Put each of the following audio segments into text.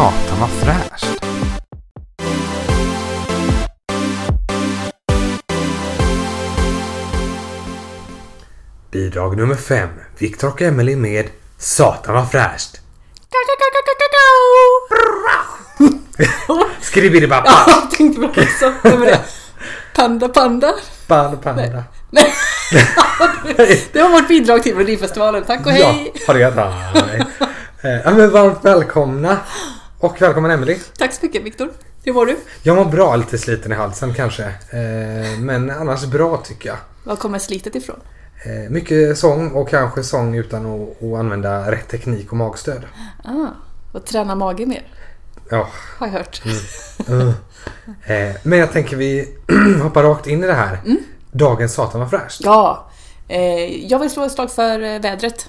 Satan vad fräscht. Bidrag nummer fem. Viktor och Emily med Satan vad fräscht. Skribbidibabba. Ja, jag tänkte på det också. Vem är det? Panda Panda. Panda panda. Nej. Det var vårt bidrag till Melodifestivalen. Tack och hej. Ja, har det gött. Eh, Ja, men varmt välkomna. Och välkommen Emily. Tack så mycket Viktor. Hur mår du? Jag mår bra, lite sliten i halsen kanske. Eh, Men annars bra tycker jag. Var kommer slitet ifrån? Eh, Mycket sång och kanske sång utan att, att använda rätt teknik och magstöd. Ah, och träna mage mer. Ja, Har jag hört. uh. Eh, Men jag tänker vi hoppar rakt in i det här. Dagens Satan var fräscht. Ja. Jag vill slå ett slag för vädret.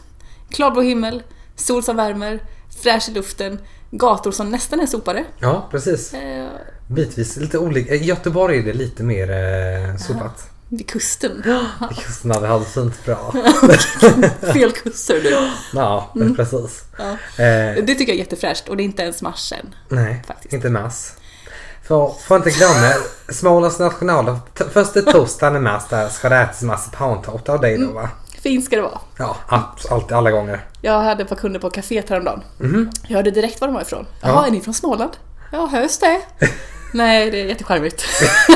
Klarblå himmel, sol som värmer, fräsch i luften, gator som nästan är sopade. Ja, precis. Eh, Bitvis lite olika. I Göteborg är det lite mer eh, sopat. vid kusten. Kusten hade halvt fint bra. Fel kust hör du. Ja, men precis. Ja. Eh, Det tycker jag är jättefräscht och det är inte ens mars än. nej, Faktiskt. inte mass. För, får inte glömma, Smålands nationaldag. Första torsdagen i mars där ska det ätas marsipantårta av dig då va? Fint ska det vara. Ja, alltid, alla gånger. Jag hade ett par kunder på kaféet häromdagen. Mhm. Jag hörde direkt var de var ifrån. Ja. Jaha, är ni från Småland? Ja, hörs det. Nej, det är jättecharmigt.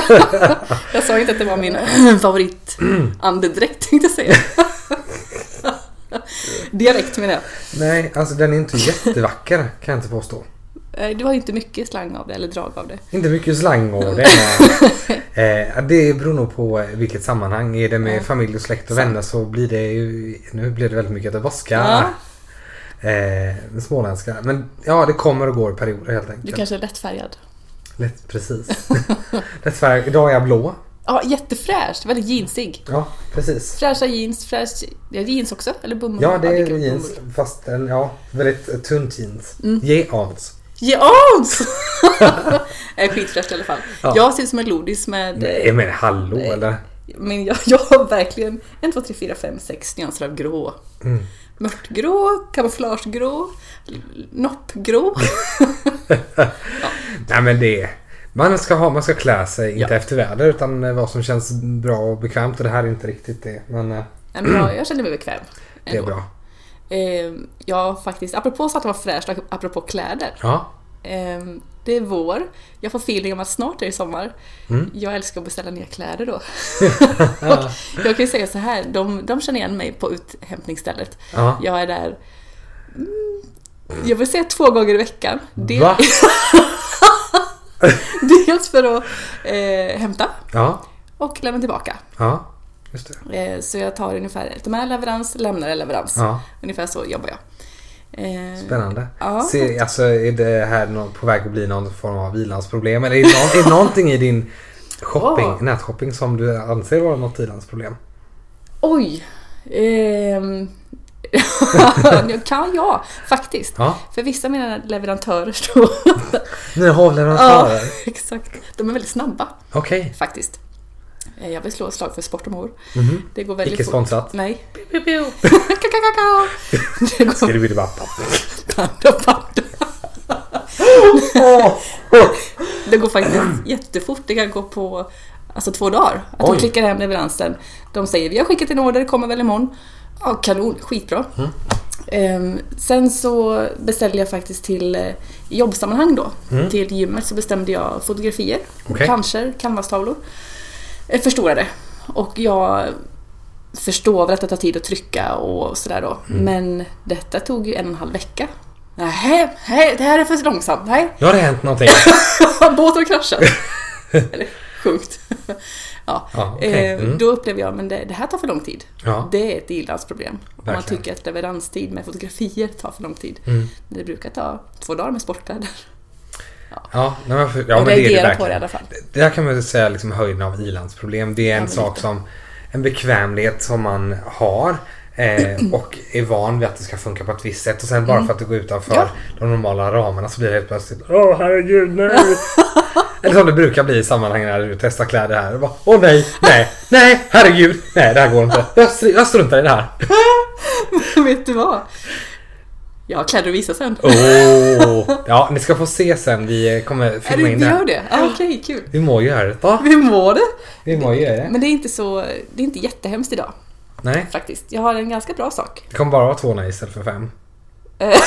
jag sa inte att det var min favoritandedräkt tänkte jag säga. Dialekt menar jag. Nej, alltså den är inte jättevacker kan jag inte påstå. Eh, Du har inte mycket slang av det, eller drag av det. Inte mycket slang och det. Eh, det beror nog på eh, vilket sammanhang. Är det med Ja. familj och släkt och vänner så blir det ju... Nu blir det väldigt mycket göteborgska. Ja. Eh, småländska. Men ja, det kommer och går i perioder helt Du enkelt. kanske är lättfärgad. Lätt, precis. Lättfärg. Idag är jag blå. Ja, jättefräscht. Väldigt jeansig. Ja, precis. Fräscha jeans, fräsch... Ja, jeans också? Eller bomull? Ja, det är jeans. bomull. Fast en, ja, väldigt tunt jeans. Mm. Jeans. Jeans! är skitfräscht i alla fall. Ja. Jag ser ut som en glodis med... Nej, men hallå Nej. eller? Men jag, jag har verkligen en, två, tre, fyra, fem, sex nyanser av grå. Mm. Mörtgrå, kamouflagegrå, noppgrå. Nej men det man ska, ha, man ska klä sig, inte Ja. efter väder utan vad som känns bra och bekvämt och det här är inte riktigt det. Men eh, men jag, jag känner mig bekväm. det är ändå. bra. Eh, jag faktiskt, apropå så att det var fräscht, apropå kläder. Ja. Eh, det är vår. Jag får feeling om att snart är det sommar. Mm. Jag älskar att beställa nya kläder då. Ja. Jag kan ju säga så här, de, de känner igen mig på uthämtningsstället. ja. Jag är där, mm, jag vill säga två gånger i veckan. Det, Va? Dels för att eh, hämta Ja. och lämna tillbaka. Ja. Eh, så jag tar ungefär, tar med leverans, lämnar en leverans. Ja. Ungefär så jobbar jag. Eh, Spännande. Ja. Se, alltså, är det här på väg att bli någon form av ilandsproblem? Eller är det, någon, är det någonting i din shopping, Ja. nätshopping som du anser vara något ilandsproblem? Oj! Ehm, kan jag faktiskt. Ja. För vissa av mina leverantörer så... Ni har ja, hovleverantörer? exakt. De är väldigt snabba Okej. faktiskt. Eh, Jag vill slå ett slag för sport och mor. Mhm. Det går väldigt Icke fort. sponsrat? Nej. Kakakaka. Det går Skribbidibappa. panda, panda. Det går faktiskt jättefort. Det kan gå på alltså, två dagar. Att Oj. de klickar hem leveransen. De säger vi har skickat en order, det kommer väl imorgon. Ja, kanon, skitbra. Mm. Ehm, sen så beställde jag faktiskt till i jobbsammanhang då. Mm. Till gymmet så bestämde jag fotografier, Okej. planscher, canvastavlor. Eh, förstorade. Och jag förstår väl att det tar tid att trycka och sådär då. Mm. Men detta tog ju en och en halv vecka. Nej, nej, det här är för långsamt. Nej, Nu har det hänt någonting. båten har kraschat. Eller sjukt. ja. Ja, okej. Eh, Mm. Då upplever jag, men det, det här tar för lång tid. Ja. Det är ett ilandsproblem. Man tycker att leveranstid med fotografier tar för lång tid. Mm. Det brukar ta två dagar med sportkläder. Ja, nej, men, för, ja, men det är det reagerar på verkligen. det i alla fall. Det där kan man säga liksom höjden av ilandsproblem. Det är en men sak som en bekvämlighet som man har eh, och är van vid att det ska funka på ett visst sätt och sen bara för att det går utanför Mm. Ja. de normala ramarna så blir det helt plötsligt Åh herregud nej! Eller som det brukar bli i sammanhang när du testar kläder här. Och bara, Åh nej, nej, nej, herregud, nej det här går inte. Jag, jag struntar i det här. Vet du vad? Jag har kläder att visa sen. Åh! Ja, ni ska få se sen. Vi kommer Är filma det, in vi det. gör det? Ah, Okej, kul. Vi må göra det. Va? Vi mår det. Vi må göra det. Men det är inte så, det är inte jättehemskt idag Nej, faktiskt. Jag har en ganska bra sak. det kommer bara vara två nej istället för fem. Eh,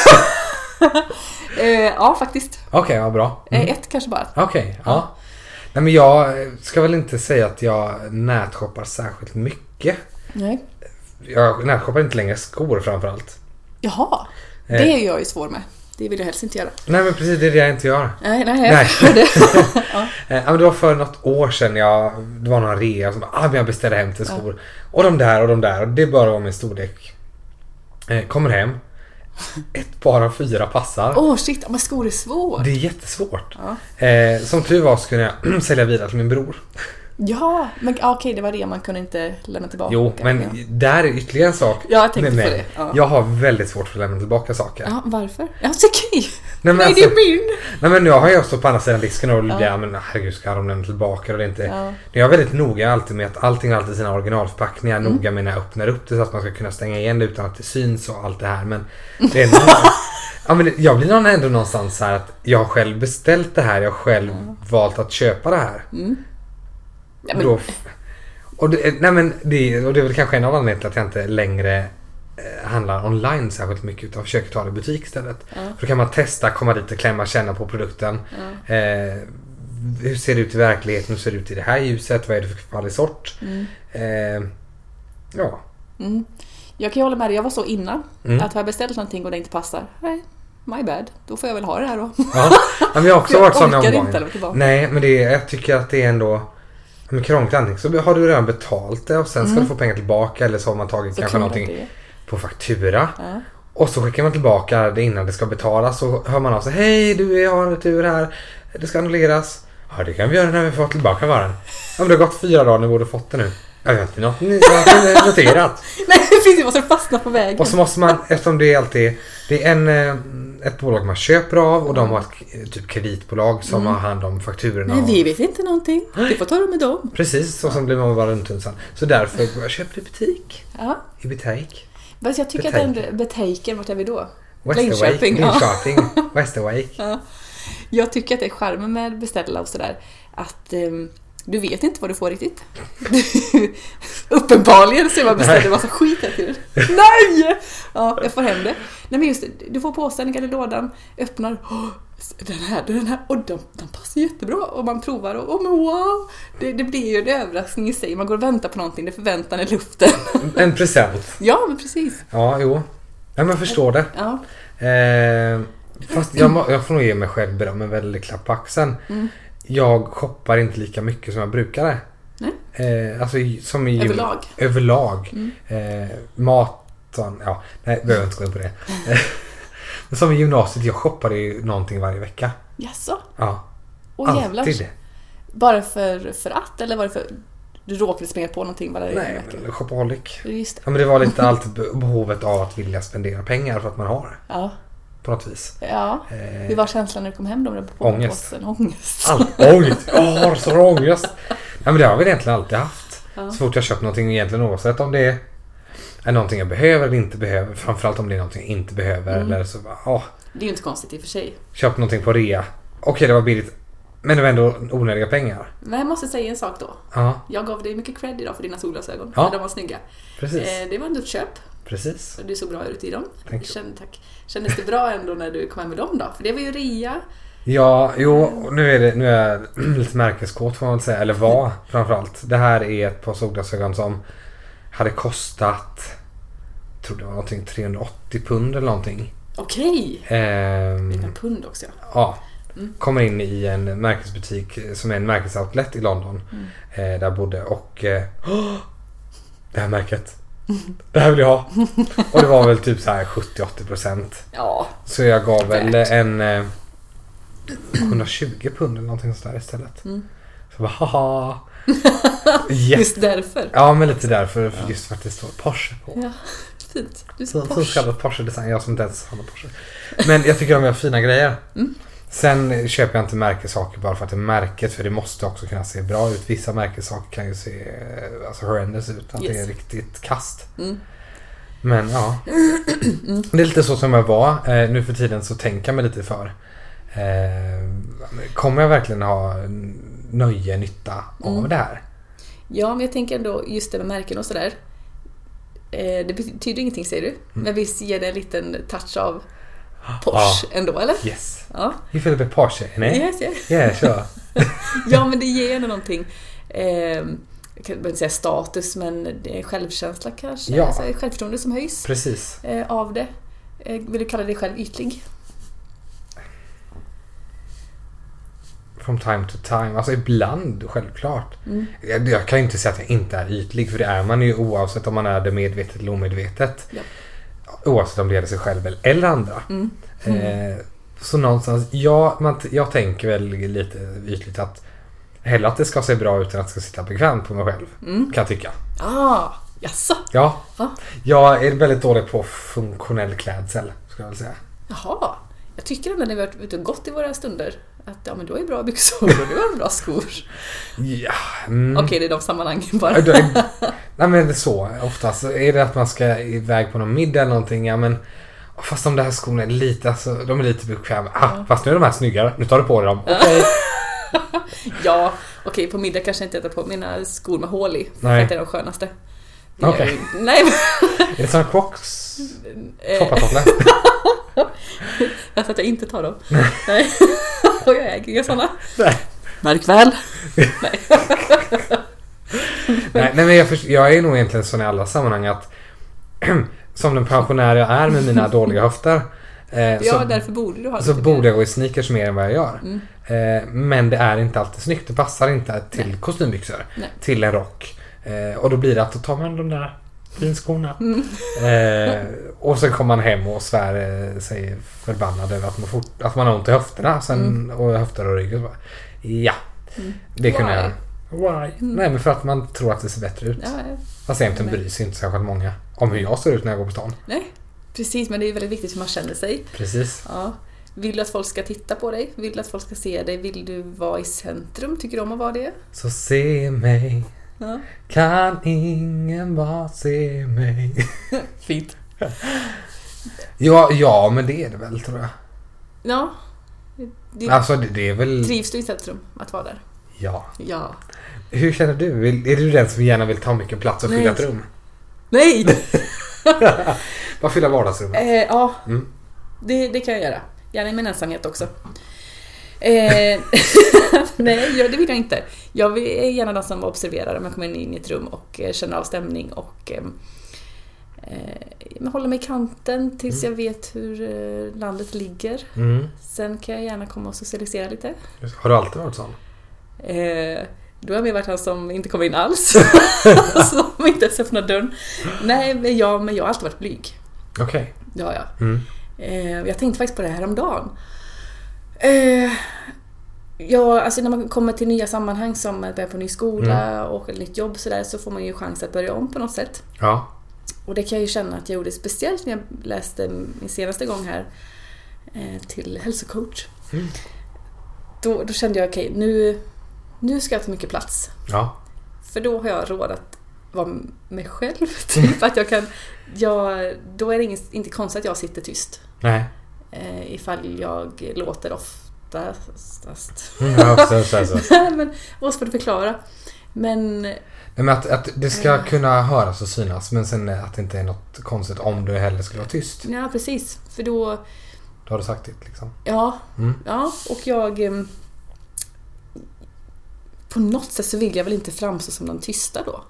ja, faktiskt. Okej, vad bra. Eh, Mm. Ett kanske bara. Okej, ja. Nej men jag ska väl inte säga att jag nätshoppar särskilt mycket. Nej. Jag nätshoppar inte längre skor framförallt. Jaha, Eh. Det är jag ju svår med. Det vill jag helst inte göra. Nej men precis, det är det jag inte gör. Nej, nej, Nej. det. ja. Eh, Ja, det var för något år sedan jag, det var någon rea som bara, ah, men jag beställde hem till skor. Och de där och de där och det bara var min storlek. Eh, kommer hem. Ett par av fyra passar. Åh shit, men skor är svårt. Det är jättesvårt. Ja. Eh, som tur var så kunde jag sälja vidare till min bror. Ja, men ja, okej, det var det. Man kunde inte lämna tillbaka. Jo, men Ja, där är ytterligare en sak Ja, jag tänkte med på det, ja. Jag har väldigt svårt för att lämna tillbaka saker. ja varför? Ja, så okej. Nej, men Nej, alltså- det är min. Nej men nu har jag stått på andra sidan disken och Ja. ja. men herregud ska de lämna tillbaka och det inte. Ja. Jag är väldigt noga alltid med att allting har alltid sina originalförpackningar. Mm. Noga med när jag öppnar upp det så att man ska kunna stänga igen det utan att det syns och allt det här. Men det är ändå, ja, men jag blir nog ändå någonstans så här att jag har själv beställt det här. Jag har själv valt att köpa det här. Ja, men, Då, och, det, nej men det, och det är väl kanske en av anledningarna till att jag inte längre eh, handlar online särskilt mycket utan försöker ta det i butik istället. Ja. För då kan man testa, komma dit och klämma, känna på produkten. Eh, hur ser det ut i verkligheten? Hur ser det ut i det här ljuset? Vad är det för kvalisort? Eh, ja. mm. Jag kan ju hålla med dig, jag var så innan. Mm. Att har jag beställt någonting och det inte passar, nej, my bad. Då får jag väl ha det här då. ja. ja men jag har också Jag varit sån lämna tillbaka. Nej men det jag tycker att det är ändå men krångligt antingen så har du redan betalt det och sen ska du få pengar tillbaka eller så har man tagit Mm. Så kanske någonting det på faktura. Ja. Och så skickar man tillbaka det innan det ska betalas så hör man av sig. Hej du jag har en retur här. Det ska annulleras. Ja det kan vi göra när vi får tillbaka varan. Ja men det har gått fyra dagar nu borde fått det nu. Jag vet inte något ni har noterat. Nej, det finns ju vad som fastnar på vägen. Och så måste man, eftersom det är alltid det är en, eh, ett bolag man köper av och de har ett typ kreditbolag som har hand om fakturorna. Nej, och- vi vet inte någonting. Du får ta det med dem. Precis, så som blir man bara runt sen. Så därför jag och köper i butik. Ja. I butik. Fast jag tycker att Betaken. den Betaken, vart är vi då? Linköping, ja. Linköping. Westerwake. Ja. Jag tycker att det är charmen med beställa och sådär. Att ehm, du vet inte vad du får riktigt. Uppenbarligen så är man beställer en massa skit hela tiden. Nej! Ja, jag får hem det. Nej men just det, du får påsen i lådan, öppnar. "Åh, den här, den här, och de, de passar jättebra. Och man provar och oh, men wow! Det, det blir ju en överraskning i sig. Man går och väntar på någonting, det är förväntan i luften. En present. Ja, men precis. Ja, jo. Ja, men jag förstår det. Ja. Eh, fast jag, jag får nog ge mig själv beröm, en väldig klapp på axeln. Mm. Jag shoppar inte lika mycket som jag brukade. Nej. Eh, alltså som i Överlag. Överlag. Mm. Eh, maten, ja, nej, behöver inte gå in på det. Men som i gymnasiet, jag shoppade ju någonting varje vecka. Jaså? Ja, Åh jävlar. alltid. Bara för, för att? Eller var det för du råkade springa på någonting en Nej, vecka? men shopaholic. Just det. Ja, men det var lite alltid be- behovet av att vilja spendera pengar för att man har det. Ja. På något vis. ja. Eh, Hur var känslan när du kom hem då på Ångest. påsen? Ångest. All ångest. Jag har så ångest. Ja, men det har väl egentligen alltid haft. Ja. Så fort jag köpt någonting egentligen oavsett om det är, någonting jag behöver eller inte behöver. Framförallt om det är någonting jag inte behöver. Mm. Eller så bara, åh, Det är ju inte konstigt i och för sig. köpt någonting på rea. Okej, det var billigt. Men det var ändå onödiga pengar. Men jag måste säga en sak då. Ja, Jag gav dig mycket cred idag för dina solglasögon. Ja. Ja. De var snygga. precis. Eh, det var ändå ett köp. Precis. Du såg bra ut i dem. Känn, tack. Kändes det bra ändå när du kom hem med dem då? För det var ju rea. Ja, jo, nu är, det, nu är jag lite märkeskåt får man väl säga. Eller var framförallt. Det här är ett par solglasögon som hade kostat, jag tror det var någonting 380 pund eller någonting. Okej! Ehm, Liten pund också. ja. Mm. Kommer in i en märkesbutik som är en märkesoutlet i London. Mm. Eh, där jag bodde och... Eh, åh, det här märket. Det här vill jag ha. Och det var väl typ så här 70-80 procent. Ja. Så jag gav väl Värt. en eh, 120 pund eller någonting sådär istället. Mm. Så bara haha. Jätte- Just därför. Ja men lite därför. För just för att det står Porsche på. Ja. Fint. Du är Så, så så Porsche. kallad Porsche design. Jag som inte ens har någon Porsche. Men jag tycker de gör fina grejer. Mm. Sen köper jag inte märkessaker bara för att det är märket. För det måste också kunna se bra ut. Vissa märkessaker kan ju se eh, alltså horrendous ut. Att det är Yes. riktigt kast. Mm. Men ja. Det är lite så som jag var. Eh, nu för tiden så tänker jag mig lite för. Eh, kommer jag verkligen ha nöje, nytta av Mm. det här? Ja, men jag tänker ändå just det med märken och sådär. Eh, det betyder ingenting säger du, men visst ger det en liten touch av Porsche ändå, eller? Yes. Ja. You feel a bit Porsche, nej? Yes, yes. Yeah, sure. Ja, men det ger ändå någonting. Eh, jag kan inte säga status, men självkänsla kanske. Ja. Alltså, självförtroende som höjs Precis. eh, av det. Eh, vill du kalla dig själv ytlig? From time to time. Alltså ibland, självklart. Mm. Jag, jag kan inte säga att jag inte är ytlig, för det är man ju oavsett om man är det medvetet eller omedvetet. Ja. Oavsett om det gäller sig själv eller- andra. Mm. Eh, så någonstans, ja, man, jag tänker väl lite ytligt att hellre att det ska se bra ut än att det ska sitta bekvämt på mig själv. Mm. Kan jag tycka. Ah, jaså? Ja, Va? jag är väldigt dålig på funktionell klädsel, skulle jag vilja säga. Jaha. Jag tycker ändå när vi har varit ute och gått i våra stunder att ja, men du har ju bra byxor och du har bra skor. Ja, mm. Okej, det är de sammanhangen bara. Nej men det är så. Oftast är det att man ska iväg på någon middag eller någonting. Ja men fast de där skorna är lite, alltså, de är lite bekväma. Ah, fast nu är de här snyggare. Nu tar du på dig dem. Okej. Ja, okej, på middag kanske jag inte jag tar på mina skor med hål i. För Nej. att det är de skönaste. Okej. jag ju- Nej, men... Är det såna crocs? eh, Foppatofflor? Alltså att jag inte tar dem. Nej. Och jag äger inga sådana. Nej. Märk väl. Nej. nej, nej men jag, först- jag är nog egentligen sån i alla sammanhang att som den pensionär jag är med mina dåliga höfter. Eh, Ja, så, därför borde du ha så borde jag gå i sneakers mer än vad jag gör. Mm. Eh, men det är inte alltid snyggt. Det passar inte till Nej. kostymbyxor. Nej. Till en rock. Eh, och då blir det att då tar man de där finskorna. Mm. Eh, och sen kommer man hem och svär eh, sig förbannad över att man, fort, att man har ont i höfterna. Sen, Och höfter och rygg. Ja, Mm. det kunde Why? jag. Why? Nej men för att man tror att det ser bättre ut. Ja, ja. Fast egentligen Nej. bryr sig inte särskilt många om hur jag ser ut när jag går på stan. Nej, precis. Men det är väldigt viktigt hur man känner sig. Precis. Ja. Vill du att folk ska titta på dig? Vill du att folk ska se dig? Vill du vara i centrum? Tycker du om att vara det? Så se mig. Ja. Kan ingen bara se mig? Fint. Ja, ja, men det är det väl tror jag. Ja. Det, Alltså det, det är väl... Trivs du i centrum att vara där? Ja. Ja. Hur känner du? Är du den som gärna vill ta mycket plats och fylla Nej. ett rum? Nej! Bara fylla vardagsrummet? Eh, ja, Mm. det, det kan jag göra. Gärna i min ensamhet också. Eh, nej, det vill jag inte. Jag är gärna den som observerar om jag kommer in i ett rum och eh, känner av stämning och eh, eh, håller mig i kanten tills jag vet hur eh, landet ligger. Mm. Sen kan jag gärna komma och socialisera lite. Har du alltid varit sån? Eh, då har mer varit han som inte kommer in alls. som inte ens öppnar dörren. Nej, men jag, men jag har alltid varit blyg. Okej. Ja, ja. Mm. Eh, jag tänkte faktiskt på det här om dagen. Eh, ja, alltså när man kommer till nya sammanhang som att börja på ny skola och ett nytt jobb så, där, så får man ju chans att börja om på något sätt. Ja. Och det kan jag ju känna att jag gjorde speciellt när jag läste min senaste gång här eh, till hälsocoach. Mm. Då, då kände jag okej, nu, nu ska jag ta mycket plats. Ja. För då har jag råd att vara mig själv. Typ att jag kan, jag, då är det ingen, inte konstigt att jag sitter tyst. Nej. Eh, ifall jag låter oftast. Mm, ja, så, så, så. men vad svårt att förklara. Men Nej, men att, att det ska kunna höras och synas men sen att det inte är något konstigt om du hellre skulle vara tyst. ja, precis. För då, Då har du sagt ditt liksom. ja, Mm. ja och jag... På något sätt så vill jag väl inte framstå som den tysta då.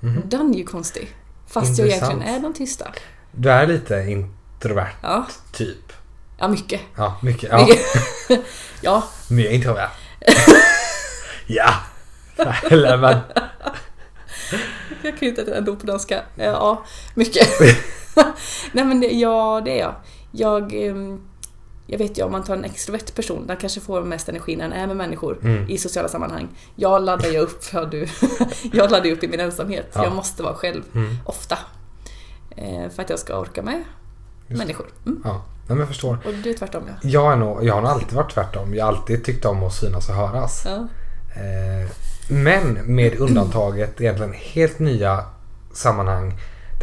Mhm. Den är ju konstig. Fast jag Intressant. egentligen är den tysta. Du är lite introvert Ja, typ. ja mycket. Ja, mycket. Ja, mycket. ja, mer introvert. ja. Eller men. Jag kan ju inte ett enda ord på danska. Ja, mycket. Nej men det, ja, det är jag. Jag, ehm, jag vet ju om man tar en extrovert person, den kanske får mest energi när den är med människor Mm. i sociala sammanhang. Jag laddar ju upp, ja, du. jag laddar upp i min ensamhet. Ja. Jag måste vara själv, Mm. ofta. Eh, för att jag ska orka med Just människor. Mm. Ja, Nej, men jag förstår. Och du är tvärtom ja. Jag, är nog, jag har nog alltid varit tvärtom. Jag har alltid tyckt om att synas och höras. ja. Eh, men med undantaget egentligen helt nya sammanhang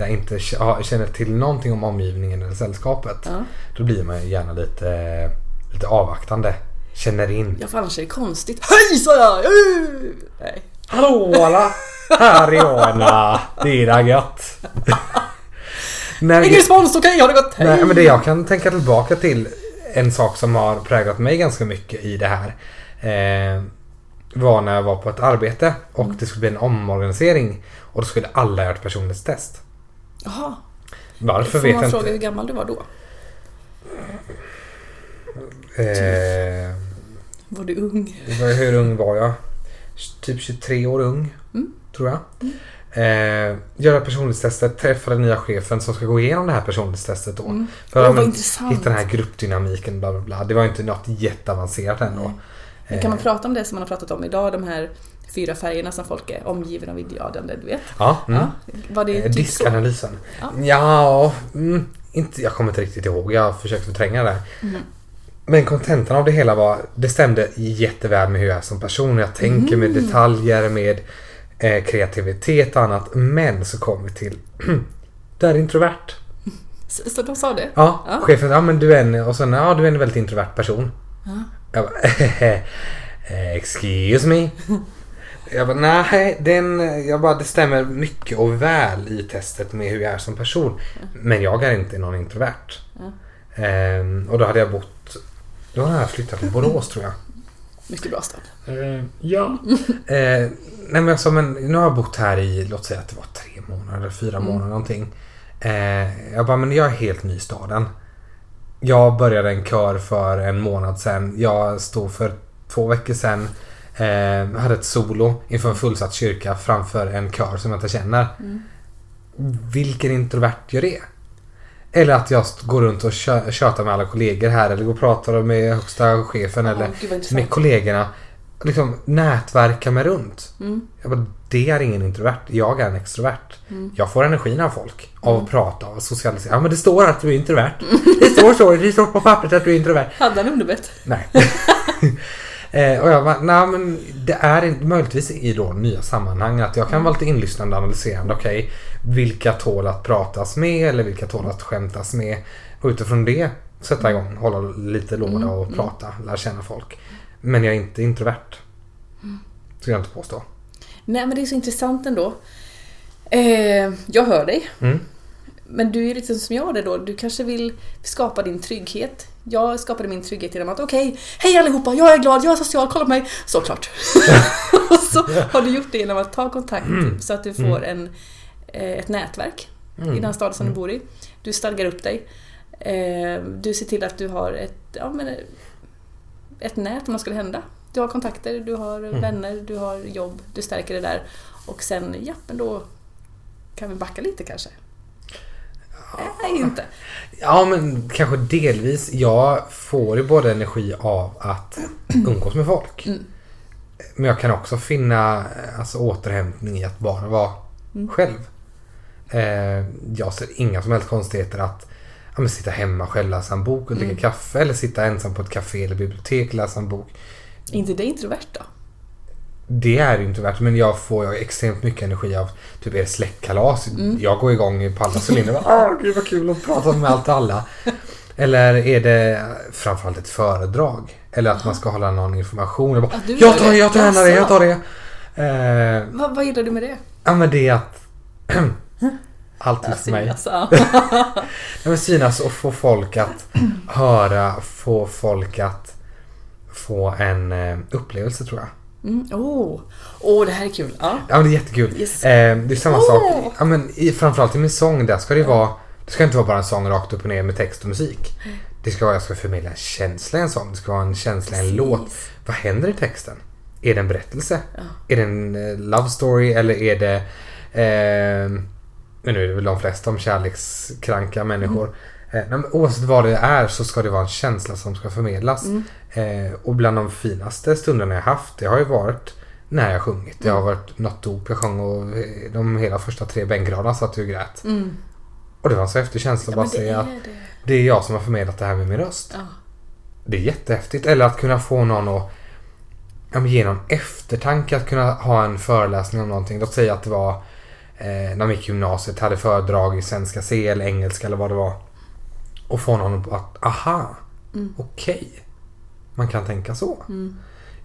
där jag inte känner till någonting om omgivningen eller sällskapet. Ja. Då blir man ju gärna lite, lite avvaktande. Känner in. Ja, för annars är det konstigt. Hej sa jag! Uh! Nej. Hallå alla! Här är jag. Det är da gött. När Ingen respons, okej, har det gått? Hej! Nej, men det jag kan tänka tillbaka till en sak som har präglat mig ganska mycket i det här. Eh, var när jag var på ett arbete och det skulle bli en omorganisering och då skulle alla göra ett personlighetstest. Jaha. Varför Får vet man jag fråga inte. hur gammal du var då? Eh, Var du ung? hur ung var jag? Typ 23 år ung, Mm. tror jag. Eh, göra personlighetstestet, träffa den nya chefen som ska gå igenom det här personlighetstestet då. Mm. För att hitta den här gruppdynamiken, bla bla bla. Det var inte något jätteavancerat ändå. Nej. Men kan man Eh, prata om det som man har pratat om idag? De här fyra färgerna som folk är omgivna av idealen, du vet? Ja, mm. Ja. Var det typ? Diskanalysen. Ja. Ja, mm, inte, jag kommer inte riktigt ihåg. Jag har försökt förtränga det. Mm. Men kontentan av det hela var, det stämde jätteväl med hur jag är som person. Jag tänker med Mm. detaljer, med eh, kreativitet och annat. Men så kom vi till, det är introvert. Så, så de sa det? Ja, Ja. chefen, ja men du är en, och sen, ja du är en väldigt introvert person. Ja. Jag bara, eh, excuse me. Jag bara, nej, den, jag bara, det stämmer mycket och väl i testet med hur jag är som person. Men jag är inte någon introvert. Ja. Ehm, och då hade jag bott, då hade jag flyttat till Borås tror jag. Mycket bra stad. ja. Eh, nej men jag sa, men nu har jag bott här i, låt säga att det var tre månader eller fyra Mm. månader någonting. Eh, jag bara, men jag är helt ny i staden. Jag började en kör för en månad sedan. Jag stod för två veckor sedan. Eh, hade ett solo inför en fullsatt kyrka framför en kör som jag inte känner. Mm. Vilken introvert gör det? Eller att jag går runt och kö- tjötar med alla kollegor här eller går och pratar med högsta chefen Ja, eller med kollegorna. Liksom nätverka mig runt. Mm. Jag bara, det är ingen introvert. Jag är en extrovert. Mm. Jag får energin av folk. Av att prata, av att socialisera. Ja men det står att du är introvert. Det står så. Det står på pappret att du är introvert. Hade han underbett? Nej. eh, och jag bara, nej men det är möjligtvis i då nya sammanhang att jag kan vara lite inlyssnande och analyserande. Okej, vilka tål att pratas med eller vilka tål att skämtas med. Och utifrån det sätta igång, hålla lite låda och prata, lära känna folk. Men jag är inte introvert. Skulle jag inte påstå. Nej men det är så intressant ändå. Eh, jag hör dig. Mm. Men du är lite som jag det då. Du kanske vill skapa din trygghet. Jag skapade min trygghet genom att okej, hej allihopa, jag är glad, jag är social, kolla på mig. Såklart. och så har du gjort det genom att ta kontakt så att du får en, eh, ett nätverk i den stad som du bor i. Du stadgar upp dig. Eh, Du ser till att du har ett, ja, men, eh, ett nät om något skulle hända. Du har kontakter, du har vänner, du har jobb, du stärker det där. Och sen, ja men då kan vi backa lite kanske. Nej, inte. Ja men kanske delvis. Jag får ju både energi av att umgås med folk. Mm. Men jag kan också finna alltså, återhämtning i att bara vara Mm. själv. Eh, jag ser inga som helst konstigheter att ja, sitta hemma själv läsa en bok och dricka Mm. kaffe. Eller sitta ensam på ett café eller bibliotek och läsa en bok. inte det introvert då? Det är värt men jag får extremt mycket energi av typ det släktkalas. Mm. Jag går igång på alla cylindrar. Åh gud vad kul att prata med allt och alla. Eller är det framförallt ett föredrag? Eller att man ska hålla någon information. Jag, bara, du jag tar det? jag tar gärna det, jag tar det. Eh, Vad, vad gillar du med det? ja men det är att allt är för mig. Synas, ja. Synas och få folk att höra, få folk att få en eh, upplevelse tror jag. Mm. Åh, oh. det här är kul. Ja. Ja men det är jättekul. Yes. Eh, det är samma Åh! sak. Ja, men i, framförallt i min sång där ska det vara Det ska inte vara bara en sång rakt upp och ner med text och musik. Det ska vara jag ska förmedla en känsla i en sång. Det ska vara en känsla i en låt. Vad händer i texten? Är det en berättelse? Ja. Är det en eh, love story eller är det eh, men nu är det väl de flesta om kärlekskranka människor. Mm. Eh, oavsett vad det är så ska det vara en känsla som ska förmedlas. Mm. Eh, och bland de finaste stunderna jag haft det har ju varit när jag sjungit. Det har varit något dop jag sjöng och eh, de hela första tre bänkraderna satt jag och grät. Mm. Och det var en så häftig känsla Ja, att bara det säga att det. det är jag som har förmedlat det här med min röst. Ja. Det är jättehäftigt. Eller att kunna få någon att ja, någon eftertanke. Att kunna ha en föreläsning om någonting. Låt säga att det var eh, när man gick gymnasiet, hade föredrag i svenska C eller engelska eller vad det var. Och få någon att, aha, Mm. okej. Man kan tänka så.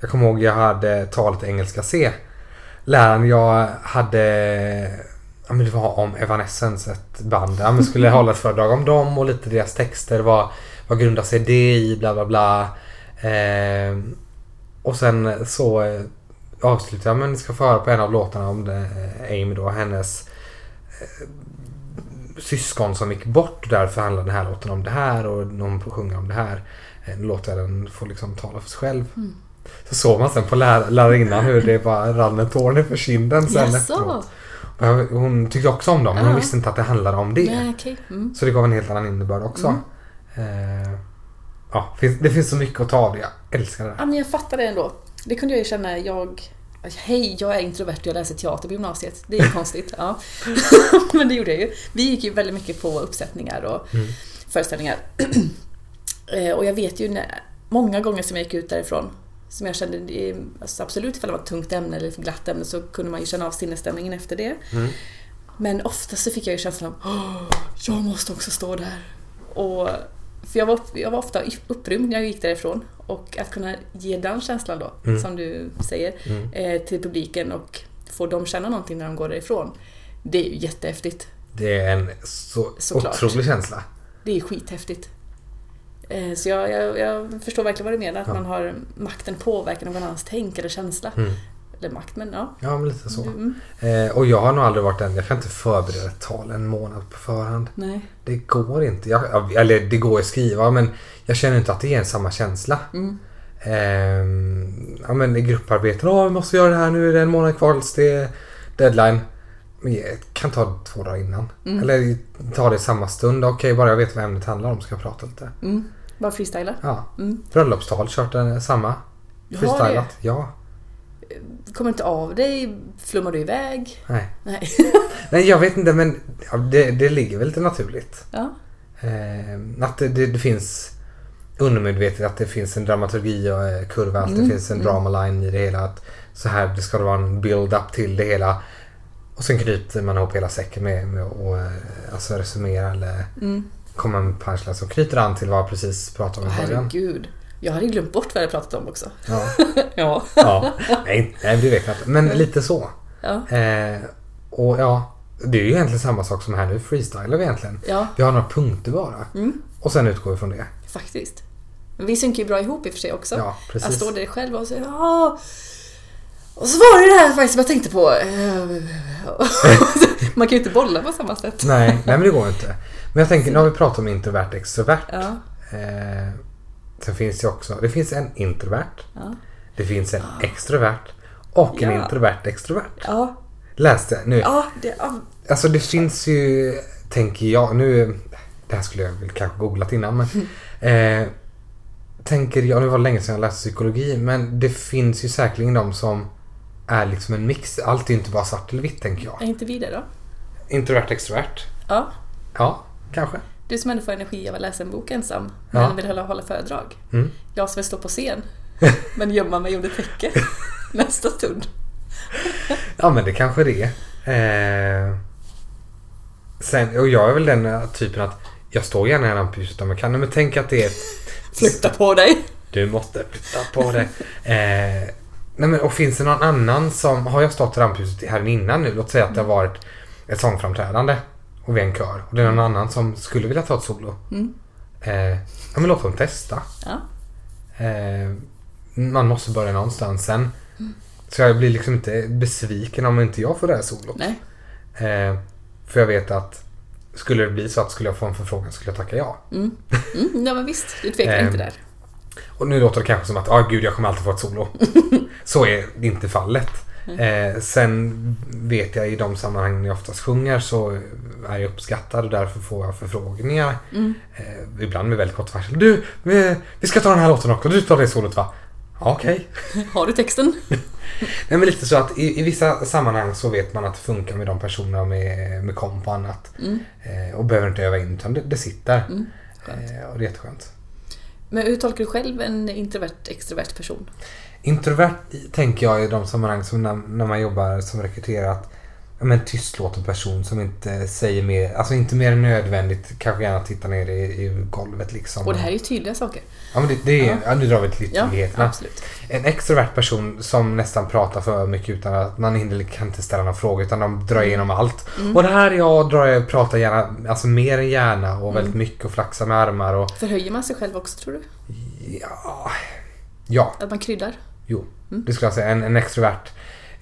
Jag kommer ihåg jag hade talet engelska C. Läraren jag hade, ja men det var om Evanescence, ett band. Ja, men skulle hålla ett föredrag om dem och lite deras texter. Vad, vad grundar sig det i? Bla bla bla. Eh, och sen så eh, avslutade jag, men ska få höra på en av låtarna om det, eh, Amy då, hennes eh, syskon som gick bort därför handlar den här låten om det här och någon får sjunga om det här. Låter den få liksom tala för sig själv. Mm. Så såg man sen på lär, lärarinnan hur det bara rann en tår för kinden sen Jaså? efteråt. Hon tyckte också om dem men hon Ja. visste inte att det handlade om det. Nej, okej. Mm. Så det gav en helt annan innebörd också. Eh, ja, det finns så mycket att ta av det. Jag älskar det. Ja, men jag fattar det ändå. Det kunde jag ju känna, jag... Hej, jag är introvert och jag läser teater på gymnasiet. Det är konstigt. Ja. Men det gjorde jag ju. Vi gick ju väldigt mycket på uppsättningar och Mm. föreställningar. Eh, och jag vet ju när, många gånger som jag gick ut därifrån som jag kände, alltså absolut ifall det var ett tungt ämne eller ett glatt ämne så kunde man ju känna av sinnesstämningen efter det. Mm. Men ofta så fick jag ju känslan av "Åh, jag måste också stå där. Och, för jag var, jag var ofta upprymd när jag gick därifrån. Och att kunna ge den känslan då, Mm. som du säger, Mm. eh, till publiken och få dem känna någonting när de går därifrån. Det är ju jättehäftigt. Det är en så Såklart. otrolig känsla. Det är skithäftigt. Eh, så jag, jag, jag förstår verkligen vad du menar, att Ja. man har makten påverka någon annans tänk eller känsla. Mm. Eller makt, men ja. Ja, men lite så. Mm, Eh, och jag har nog aldrig varit den. Jag kan inte förbereda ett tal en månad på förhand. nej. Det går inte. Jag, eller det går att skriva men jag känner inte att det ger samma känsla. Mm. Ehm, ja men i grupparbeten. Åh, vi måste göra det här nu. Det är en månad kvar tills det är deadline. Men jag kan ta det två dagar innan. Mm. Eller ta det i samma stund. Okej, bara jag vet vad ämnet handlar om ska jag prata lite. Mm. Bara freestyla. Ja. Mm. Bröllopstal, kört den samma. Du har Freestylat. Ja. Kommer inte av dig? Flummar du iväg? Nej. Nej. Nej, jag vet inte men ja, det, det ligger väl lite naturligt. ja. Eh, att det, det, det finns undermedvetet att det finns en dramaturgi och eh, kurva. Att det Mm, finns en mm. drama line i det hela. Att så här det ska det vara en build-up till det hela. Och sen knyter man ihop hela säcken med, med att eh, alltså resumera eller Mm. komma med punchline som knyter an till vad jag precis pratade om i början. Herregud. Jag hade glömt bort vad jag pratat om också. Ja. Ja. ja. Nej, nej, det vet jag inte. Men lite så. Ja. Eh, och ja, det är ju egentligen samma sak som här nu. Freestylar vi egentligen. Ja. Vi har några punkter bara. Mm. Och sen utgår vi från det. Faktiskt. Vi synkar ju bra ihop i och för sig också. Ja, Att precis. stå där själv och säga ja. Och så var det det här faktiskt som jag tänkte på. Man kan ju inte bolla på samma sätt. Nej, nej men det går inte. Men jag tänker, nu har vi pratat om introvert extrovert. Ja. Eh, sen finns det också, det finns en introvert. Ja. Det finns en extrovert. Och en Ja. introvert extrovert. Ja. Läste nu. Ja. Det, ja. Alltså det finns ju, tänker jag, nu, det här skulle jag väl kanske googlat innan men. Eh, tänker jag, nu var det länge sedan jag läste psykologi, men det finns ju säkerligen de som är liksom en mix. Allt är ju inte bara svart eller vitt tänker jag. Är inte vi det då? Introvert extrovert. Ja. Ja, kanske. Du som ändå får energi av att läsa en bok ensam. Ja. Men vill hålla, hålla föredrag. Mm. Jag som vill stå på scen. Men gömma mig under täcke. Nästa stund. Ja men det kanske det är. Eh, sen, och jag är väl den typen att jag står gärna i rampljuset om jag kan. Men tänk att det är. Flytta på dig. Du måste flytta på dig. Eh, nej men och finns det någon annan som... Har jag stått i rampljuset här innan nu? Låt säga att det har varit ett sångframträdande. Och vi är en kör. Och det är någon annan som skulle vilja ta ett solo. Mm. Eh, ja men låt dem testa. Ja. Eh, man måste börja någonstans sen. Så jag blir liksom inte besviken om inte jag får det här solot. Nej. Eh, för jag vet att skulle det bli så att skulle jag få en förfrågan skulle jag tacka ja. Mm. Mm, ja men visst, du tvekar inte där. Och nu låter det kanske som att ah, gud jag kommer alltid få ett solo. så är inte fallet. Eh, sen vet jag i de sammanhang jag oftast sjunger så är jag uppskattad och därför får jag förfrågningar. Mm. Eh, ibland med väldigt kort varsel. Du, vi, vi ska ta den här låten också. Du tar det solot va? Okej. Har du texten? Nej men lite så att i, i vissa sammanhang så vet man att det funkar med de personerna med, med komp och annat. Mm. Eh, och behöver inte öva in utan det, det sitter. Mm. Eh, och det är jätteskönt. Men hur tolkar du själv en introvert extrovert person? Introvert tänker jag i de sammanhang som när, när man jobbar som rekryterat. ja, men tystlåten person som inte säger mer, alltså inte mer än nödvändigt. Kanske gärna tittar ner i, i golvet liksom. Och det här är ju tydliga saker. Ja men det, det är, Ja. ja. nu drar vi till Ja, ytterligheterna. absolut. En extrovert person som nästan pratar för mycket utan att man hinner, kan inte ställa några frågor utan de drar igenom allt. Mm. Och det här är jag, drar jag, pratar gärna, alltså mer än gärna och väldigt Mm. mycket och flaxar med armar och Förhöjer man sig själv också tror du? ja, ja, Att man kryddar? Jo. Mm. Det skulle jag säga. En, en extrovert,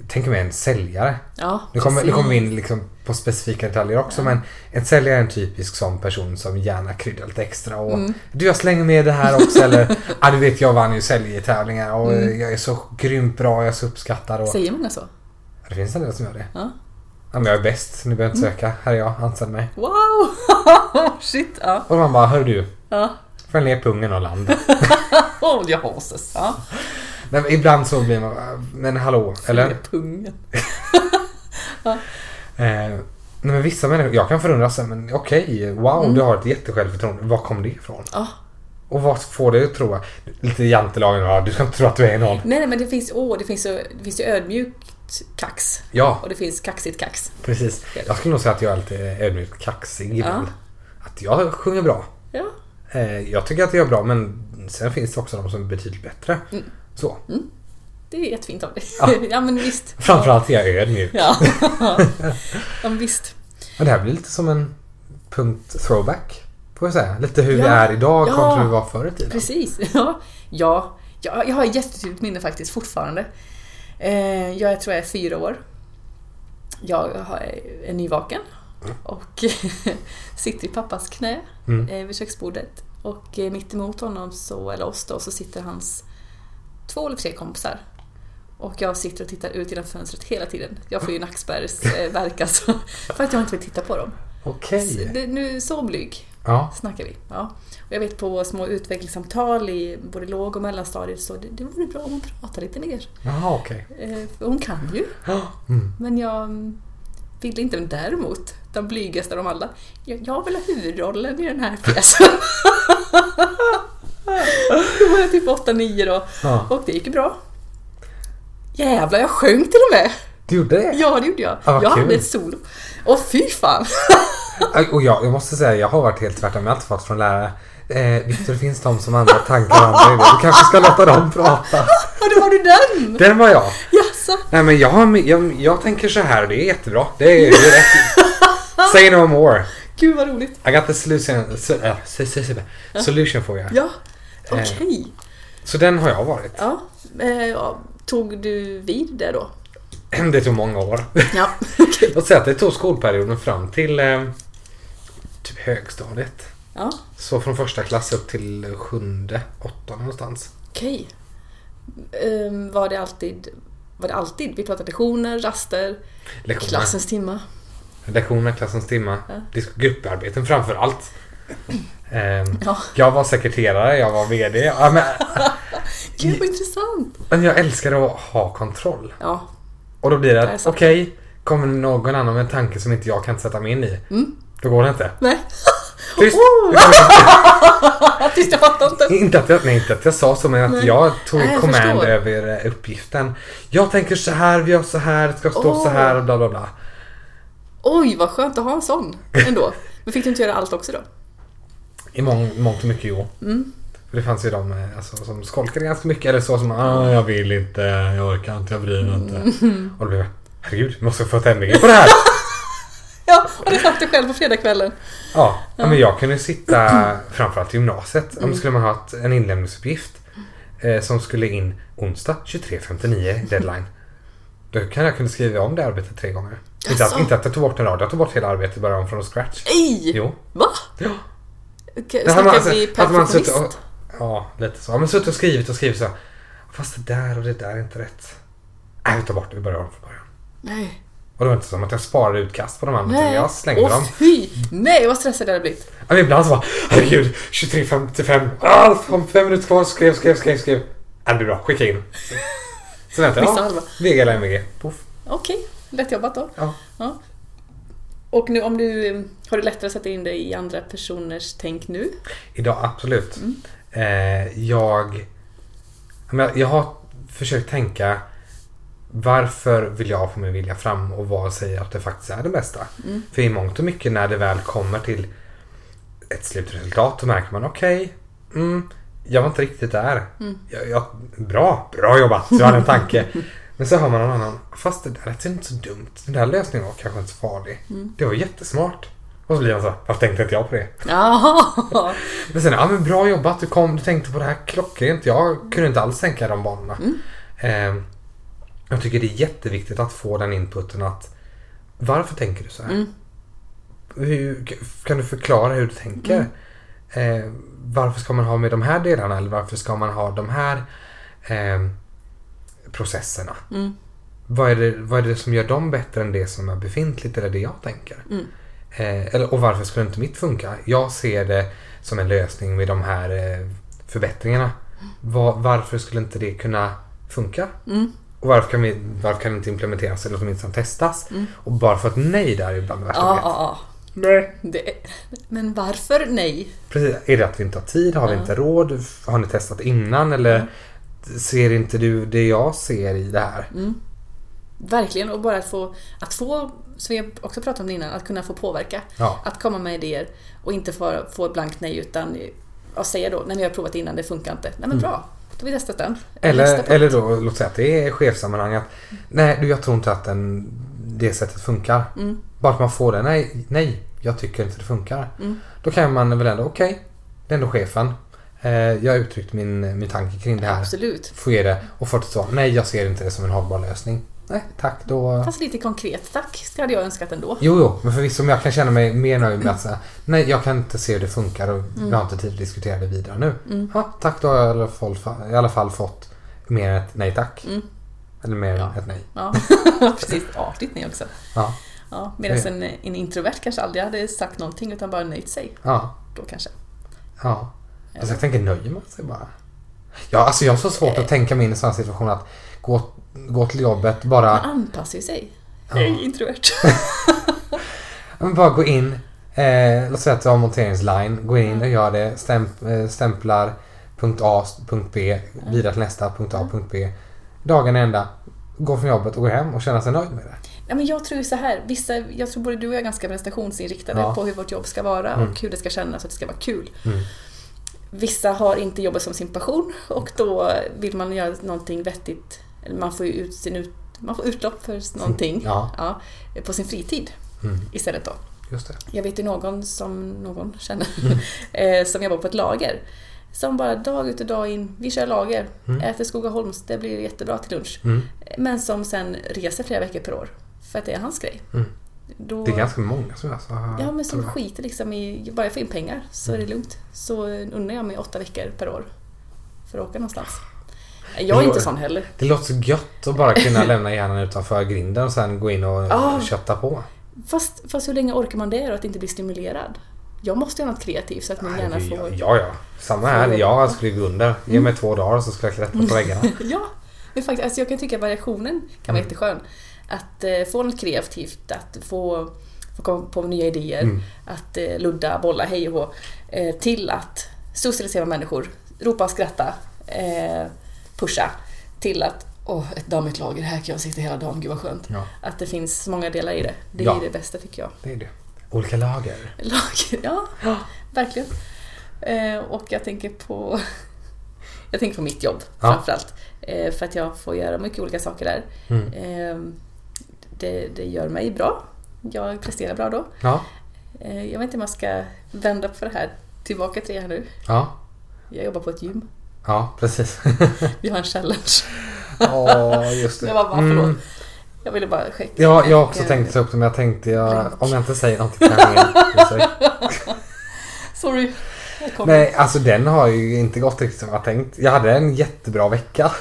tänk mig en säljare. Ja, Nu kommer, nu kommer vi in liksom på specifika detaljer också Ja. men en säljare är en typisk sån person som gärna kryddar lite extra och Mm. du jag slänger med det här också eller ja du vet jag vann ju säljtävlingar och Mm. jag är så grymt bra jag är så uppskattad och Säger många så? det finns en del som gör det. Ja. Ja men jag är bäst, ni behöver inte Mm. söka, här är jag, anställ mig. Wow! Shit, ja. Och man bara, hör du, Ja. följ ner pungen och land. Oh, jag horses. Ja. Nej, men ibland så blir man, men hallå, eller? Pungen. Eh, nej men vissa människor, jag kan förundras, men okej, wow, Mm. du har ett jättesjälvförtroende. Var kom det ifrån? Ja. Och vad får dig att tro? Lite jantelagen, ja, du ska inte tro att du är någon. Nej, nej, men det finns, åh, det finns det finns ju ödmjukt kax. Ja, Och det finns kaxigt kax. precis. Jag skulle nog säga att jag är lite ödmjukt kaxig ibland. Att jag sjunger bra. Ja. Eh, jag tycker att jag är bra, men sen finns det också de som är betydligt bättre. Mm. Så. Det är jättefint av dig. Ja. Ja, men visst. Framförallt är jag ödmjuk. Ja. ja, men visst. Och det här blir lite som en punkt throwback. Får jag säga. Lite hur vi Ja. är idag Ja. kontra hur vi var förr i tiden. Precis. Ja, ja, ja jag har ett jättetydligt minne faktiskt fortfarande. Eh, jag tror jag är fyra år. Jag har- är nyvaken och sitter i pappas knä Mm. eh, vid köksbordet. Och eh, mitt emot honom, så, eller oss då, så sitter hans två eller tre kompisar. Och jag sitter och tittar ut genom fönstret hela tiden. Jag får ju nackspärrsvärk alltså. För att jag inte vill titta på dem. Okej. Så, det, nu, så blyg Ja. snackar vi. Ja. Och jag vet på små utvecklingssamtal i både låg och mellanstadiet så det, det vore bra om hon pratar lite mer. Jaha, okej. Eh, för hon kan ju. Mm. men jag mm, vill inte. Men däremot, den blygaste av dem alla, jag, jag vill ha huvudrollen i den här pjäsen. Då var jag typ 8-9 då Ja. och det gick ju bra. Jävlar, jag sjöng till och med! Du gjorde det? Ja, det gjorde jag. Ja, vad jag kul. hade ett solo. Och fy fan! Och jag, jag måste säga, jag har varit helt tvärtom. Jag har alltid fått från lärare. Eh, Viktor, det finns de som andra tankar och andra idéer. Du kanske ska låta dem prata. Och då var du den! Den var jag. Jaså? Nej men jag, har, jag, jag tänker så här och det är jättebra. Det är, det är rätt. Say no more. Gud vad roligt. I got the solution, so, äh, so- so- solution for you. Ja, okej. Så den har jag varit. Ja, eh, tog du vid det då? Det tog många år. Ja, okej. Låt säga att det tog skolperioden fram till eh, typ högstadiet. Ja, Så från första klass upp till sjunde, åttonde någonstans. okej. Ehm, var det alltid... Var det alltid? Vi pratade lektioner, raster, Lektioner. klassens timma. Lektioner, klassens timma. Ja. Grupparbeten framför allt. Ehm, Ja, jag var sekreterare, jag var VD. Ja, men, gud vad intressant. men jag älskar att ha kontroll. Ja, Och då blir det att okej, kommer någon annan med en tanke som inte jag kan sätta mig in i. Mm. Då går det inte. nej. Tyst! Oh! Tyst, jag fattar inte. Inte att jag, nej, inte att jag sa så, men att Nej. jag tog Nej, jag command förstår. över eh, uppgiften. Jag tänker så här, vi gör så här, det ska stå Åh. så här och bla bla bla. Oj, vad skönt att ha en sån ändå. Men fick du inte göra allt också då? I mång, mångt och mycket jo. Mm. För det fanns ju de eh, alltså, som skolkade ganska mycket eller så som ah, jag vill inte, jag orkar inte, jag bryr mig inte. Mm. Och då blev jag, herregud, vi måste få ett på det här. Ja, och det satt du själv på fredagskvällen. Ja, ja. men jag kunde sitta framförallt i gymnasiet. Mm. Om skulle man ha ett, en inlämningsuppgift eh, som skulle in onsdag 23.59 deadline. Då kan jag kunna skriva om det arbetet tre gånger. Inte att, inte att jag tog bort en rad, jag tog bort hela arbetet bara om från scratch. Ej! Jo. Va? Ja. Det hade man Snackar alltså- vi hade man och, perfektionist? Ja, lite så. Ja, men suttit och skrivit och skrivit så. Fast det där och det där är inte rätt. Nej, vi tar bort det. Vi börjar om från början. Nej. Och det var inte som att jag sparade utkast på de andra. Nej. Jag slängde Åh, dem. fy! Nej, vad stressad jag hade blivit. Ja, men ibland så bara, herregud, 23.55. Ah, om fem minuter kvar. Skrev, skrev, skrev, skrev. Ja, det blir bra. Skicka in. Så väntar jag. VG eller MVG. Poff. Okej, lätt jobbat då. Ja. Ja. Och nu om du, har du lättare att sätta in dig i andra personers tänk nu? Idag, absolut. Mm. Eh, jag, jag, jag har försökt tänka varför vill jag få min vilja fram och vad säger att det faktiskt är det bästa? Mm. För i mångt och mycket när det väl kommer till ett slutresultat då märker man okej, mm, jag var inte riktigt där. Mm. Jag, jag, bra, bra jobbat, du hade en tanke. Men så hör man någon annan, fast det där lät inte så dumt. Den där lösningen var kanske inte så farlig. Mm. Det var jättesmart. Och så blir man så, varför tänkte inte jag på det? Men sen, ja men bra jobbat, du, kom, du tänkte på det här klockrent. Jag kunde inte alls tänka de banorna. Mm. Eh, jag tycker det är jätteviktigt att få den inputen att varför tänker du så här? Mm. Hur, kan du förklara hur du tänker? Eh, varför ska man ha med de här delarna eller varför ska man ha de här eh, processerna? Mm. Vad är, det, vad är det som gör dem bättre än det som är befintligt eller det jag tänker? Mm. Eh, eller, och varför skulle inte mitt funka? Jag ser det som en lösning med de här eh, förbättringarna. Va- varför skulle inte det kunna funka? Mm. Och varför kan, vi, varför kan det inte implementeras eller åtminstone testas? Mm. Och bara för att nej där är bland det värsta Ja, jag vet. ja. Nej. Det. Men varför nej? Precis. Är det att vi inte har tid? Har vi Ja. inte råd? Har ni testat innan? Eller ser inte du det jag ser i det här? Mm. Verkligen, och bara att få, att få, som vi också pratade om innan, att kunna få påverka. Ja. Att komma med idéer och inte få, få ett blankt nej utan att säga då, nej men jag har provat innan, det funkar inte. Nej men bra, då har vi testat den. Eller, eller då, låt säga att det är chefsammanhang. Att, nej, du, jag tror inte att den, det sättet funkar. Mm. Bara att man får det. Nej, nej, jag tycker inte det funkar. Mm. Då kan man väl ändå, okej, det är ändå chefen. Eh, jag har uttryckt min, min tanke kring det här. Absolut. Det och fått ett svar. Nej, jag ser inte det som en hållbar lösning. Nej, tack. Då... Fast lite konkret, tack. Det hade jag önskat ändå. Jo, jo, men förvisso om jag kan känna mig mer nöjd med att säga nej, jag kan inte se hur det funkar och jag har inte tid att diskutera det vidare nu. Mm. Ja, tack, då har jag i alla fall, i alla fall fått mer än ett nej tack. Mm. Eller mer Ja. än ett nej. Ja, precis. Artigt nej också. Ja, Ja, Medan Ja. en, en introvert kanske aldrig hade sagt någonting utan bara nöjt sig. ja, Då kanske. ja. Alltså jag tänker nöjer man sig bara? Ja, alltså jag har så svårt att tänka mig in i sådana situationer att gå, gå till jobbet, bara, Man anpassar ju sig. Ja. Hej introvert. ja, men bara gå in. Eh, låt säga att du har monteringsline. Gå in och gör det. Stämp, eh, stämplar punkt A, punkt B, vidare till nästa, punkt A, punkt B. Dagen ända. Gå från jobbet och gå hem och känna sig nöjd med det. Ja, men jag tror så här, vissa, jag tror både du och jag är ganska prestationsinriktade Ja. på hur vårt jobb ska vara Mm. och hur det ska kännas och att det ska vara kul. Mm. Vissa har inte jobbet som sin passion och då vill man göra någonting vettigt. Eller man får ut sin ut, man får utlopp för någonting Ja, ja, på sin fritid mm, istället då. Jag vet ju någon som någon känner Mm. eh, som jobbar på ett lager. Som bara dag ut och dag in, vi kör lager, Mm. äter Skogaholms, det blir jättebra till lunch. Mm. Men som sen reser flera veckor per år. För att det är hans grej. Mm. Då, Det är ganska många som jag så har Ja, men som skiter liksom i, bara jag får in pengar så är det lugnt. Så unnar jag mig åtta veckor per år för att åka någonstans. Jag är inte sån heller. Det låter så gött att bara kunna lämna hjärnan utanför grinden och sen gå in och Ja. kötta på. Fast, fast hur länge orkar man det och att inte bli stimulerad? Jag måste göra något kreativt så att min Nej, hjärna får... Ja, ja. Samma här. Jag skulle gå under. Ge mig två dagar så ska jag klättra på väggarna. Ja, men faktiskt, alltså jag kan tycka att variationen kan vara Mm. jätteskön. Att eh, få något kreativt, att få, få komma på nya idéer, Mm. att eh, ludda, bolla, hej och hå. Eh, till att socialisera människor, ropa och skratta, eh, pusha. Till att, åh, ett dammigt lager, här kan jag sitta hela dagen, gud vad skönt. Ja, Att det finns så många delar i det. Det är Ja. det bästa tycker jag. det är det. Olika lager. Lager, ja, verkligen. Eh, och jag tänker på Jag tänker på mitt jobb Ja. framförallt. Eh, för att jag får göra mycket olika saker där. Mm. Eh, det, det gör mig bra. Jag presterar bra då. Ja, Eh, jag vet inte om jag ska vända på det här tillbaka till det här nu. ja, Jag jobbar på ett gym. ja, precis. Vi har en challenge. Ja, just det. Jag var bara, förlåt. Jag ville bara checka. Ja, jag har också tänkt ta upp det men jag tänkte jag, om jag inte säger någonting kanske. Sorry. Nej, alltså den har ju inte gått riktigt som jag tänkt. Jag hade en jättebra vecka.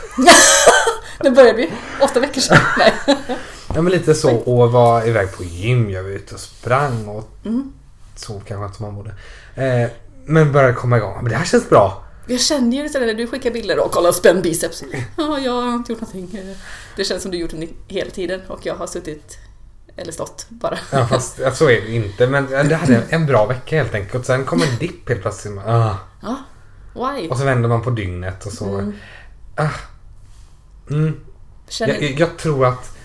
Nu börjar vi. Åtta veckor sedan. Nej. Ja men lite så och var iväg på gym. Jag var ute och sprang och Mm. sov kanske inte som man borde. Eh, men började komma igång. Men det här känns bra. Jag känner ju det när du skickar bilder och kollar spänn biceps. Ja, jag har inte gjort någonting. Det känns som du gjort det hela tiden och jag har suttit eller stått bara. Ja, fast så är det inte. Men det hade en bra vecka helt enkelt. Sen kom en dipp helt plötsligt. Ah. Ja, why? Och så vänder man på dygnet och så. Mm. Ah. Mm. Jag, jag tror att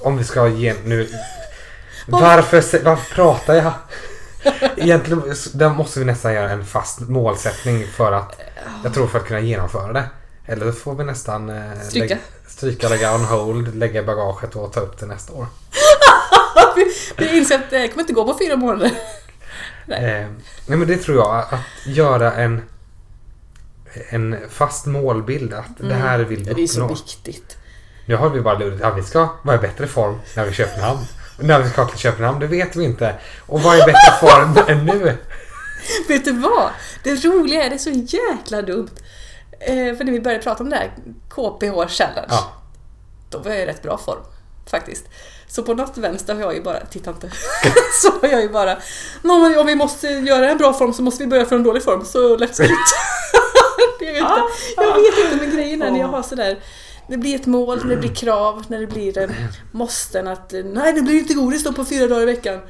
om vi ska ge nu... Varför, varför pratar jag? Egentligen där måste vi nästan göra en fast målsättning för att jag tror för att kunna genomföra det. Eller så får vi nästan eh, Stryka. lägga, stryka, lägga on hold, lägga bagaget och ta upp det nästa år. vi, vi inser att det kommer inte gå på fyra månader. Nej. Eh, nej men det tror jag. Att göra en, en fast målbild. Att det här vill vi Mm. Det är så uppnå. viktigt. Nu har vi bara lurat. Ja, vi ska vara i bättre form när vi köper Köpenhamn. När vi ska till Köpenhamn, det vet vi inte. Och vad är bättre form än nu? Vet du vad? Det roliga är, det är så jäkla dumt. Eh, för när vi började prata om det här KPH Challenge, Ja, då var jag i rätt bra form. Faktiskt. Så på något vänster har jag ju bara, titta inte, så har jag ju bara, "Nå, men om vi måste göra en bra form så måste vi börja från en dålig form, så let's det är inte, jag vet inte, men grejen är när jag har sådär, det blir ett mål, när det blir krav, när det blir eh, måsten att nej det blir inte godis då på fyra dagar i veckan.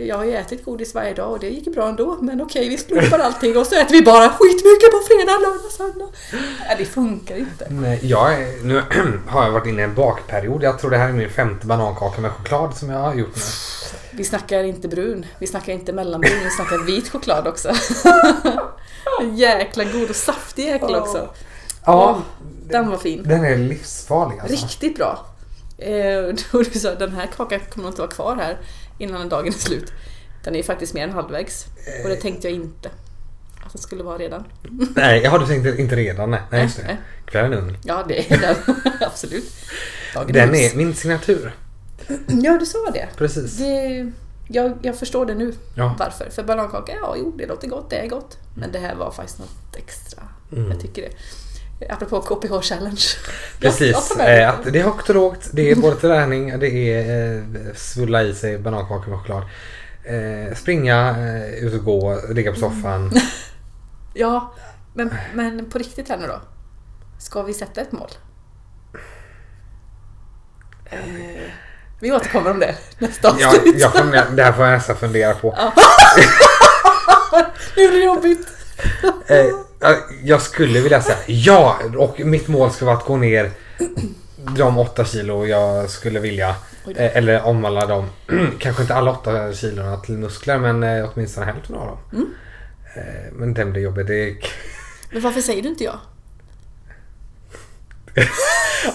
Jag har ju ätit godis varje dag och det gick bra ändå. Men okej, vi slopar allting och så äter vi bara skitmycket på fredag, lördag, söndag. Nej, det funkar inte. nej, jag är, nu har jag varit inne i en bakperiod. Jag tror det här är min femte banankaka med choklad som jag har gjort nu. Vi snackar inte brun, vi snackar inte mellanbrun, vi snackar vit choklad också. Jäkla god och saftig jäkel också. Ja, Den var fin. den är livsfarlig alltså. Riktigt bra. Eh, då du sa den här kakan kommer nog inte vara kvar här innan dagen är slut. Den är ju faktiskt mer än halvvägs. Och det tänkte jag inte att den skulle vara redan. Nej, jag hade tänkt inte redan. Nej, nej just det. nej. Kvällen är ugn. Ja, det är den. Absolut. Dagen Den är min signatur. Ja, du sa det. Precis. det jag, jag förstår det nu. Ja. Varför? För banankaka, ja jo, det låter gott, det är gott. Men det här var faktiskt något extra. Mm. Jag tycker det. Apropå KPH Challenge. Precis. Jag, jag eh, att det är högt och lågt. Det är både träning, det är eh, svulla i sig banankaka med choklad. Eh, springa, eh, ut och gå, ligga på soffan. Ja, men, men på riktigt här nu då. Ska vi sätta ett mål? Eh, vi återkommer om det nästa Jag, avsnitt. jag funderar, det här får jag nästan fundera på. Nu blir det jobbigt. Jag- skulle vilja säga ja och mitt mål ska vara att gå ner de åtta kilo jag skulle vilja. Eh, eller omvandla dem, kanske inte alla åtta kilona till muskler men eh, åtminstone hälften av dem. Mm. Eh, men den blir jobbig. Det är, Men varför säger du inte ja?